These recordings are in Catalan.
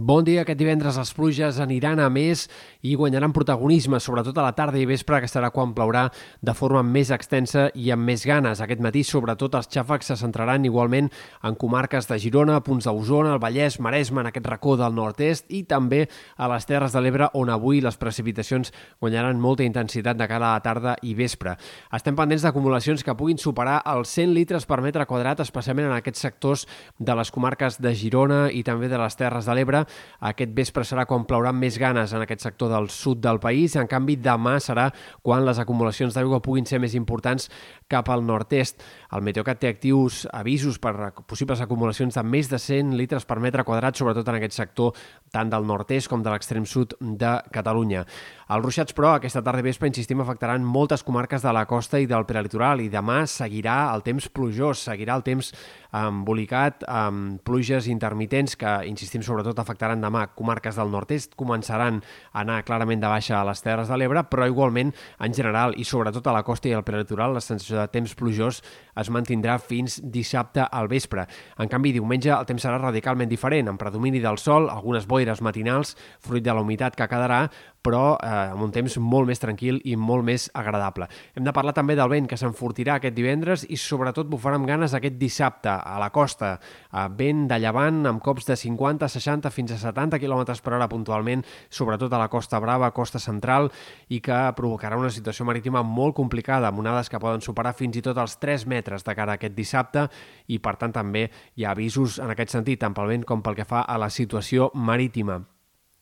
Bon dia. Aquest divendres les pluges aniran a més i guanyaran protagonisme, sobretot a la tarda i vespre, que serà quan plourà de forma més extensa i amb més ganes. Aquest matí, sobretot, els xàfecs se centraran igualment en comarques de Girona, punts d'Osona, el Vallès, Maresme, en aquest racó del nord-est i també a les Terres de l'Ebre, on avui les precipitacions guanyaran molta intensitat de cara a la tarda i vespre. Estem pendents d'acumulacions que puguin superar els 100 litres per metre quadrat, especialment en aquests sectors de les comarques de Girona i també de les Terres de l'Ebre, aquest vespre serà quan plourà més ganes en aquest sector del sud del país. En canvi, demà serà quan les acumulacions d'aigua puguin ser més importants cap al nord-est. El Meteocat té actius avisos per possibles acumulacions de més de 100 litres per metre quadrat, sobretot en aquest sector tant del nord-est com de l'extrem sud de Catalunya. Els ruixats, però, aquesta tarda vespre, insistim, afectaran moltes comarques de la costa i del prelitoral i demà seguirà el temps plujós, seguirà el temps embolicat amb pluges intermitents que, insistim, sobretot afectaran demà comarques del nord-est, començaran a anar clarament de baixa a les Terres de l'Ebre, però igualment, en general, i sobretot a la costa i al prelitoral, la sensació de temps plujós es mantindrà fins dissabte al vespre. En canvi, diumenge el temps serà radicalment diferent, amb predomini del sol, algunes boires matinals, fruit de la humitat que quedarà, però eh, amb un temps molt més tranquil i molt més agradable. Hem de parlar també del vent que s'enfortirà aquest divendres i sobretot bufarà amb ganes aquest dissabte a la costa. Eh, vent de llevant amb cops de 50, 60 fins a 70 km per hora puntualment, sobretot a la Costa Brava, Costa Central, i que provocarà una situació marítima molt complicada, amb onades que poden superar fins i tot els 3 metres de cara a aquest dissabte i, per tant, també hi ha avisos en aquest sentit, tant pel vent com pel que fa a la situació marítima.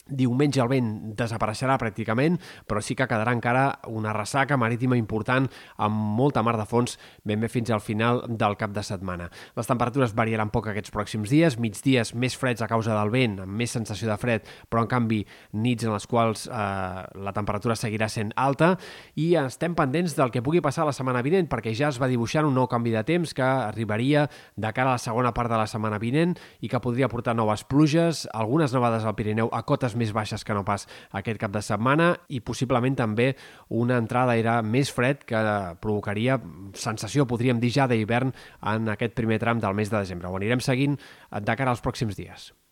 Diumenge el vent desapareixerà pràcticament, però sí que quedarà encara una ressaca marítima important amb molta mar de fons ben bé fins al final del cap de setmana. Les temperatures variaran poc aquests pròxims dies, migdies més freds a causa del vent, amb més sensació de fred, però en canvi nits en les quals eh, la temperatura seguirà sent alta i estem pendents del que pugui passar la setmana vinent perquè ja es va dibuixant un nou canvi de temps que arribaria de cara a la segona part de la setmana vinent i que podria portar noves pluges, algunes nevades al Pirineu a cotes més baixes que no pas aquest cap de setmana i possiblement també una entrada d'aire més fred que provocaria sensació, podríem dir ja, d'hivern en aquest primer tram del mes de desembre. Ho anirem seguint de cara als pròxims dies.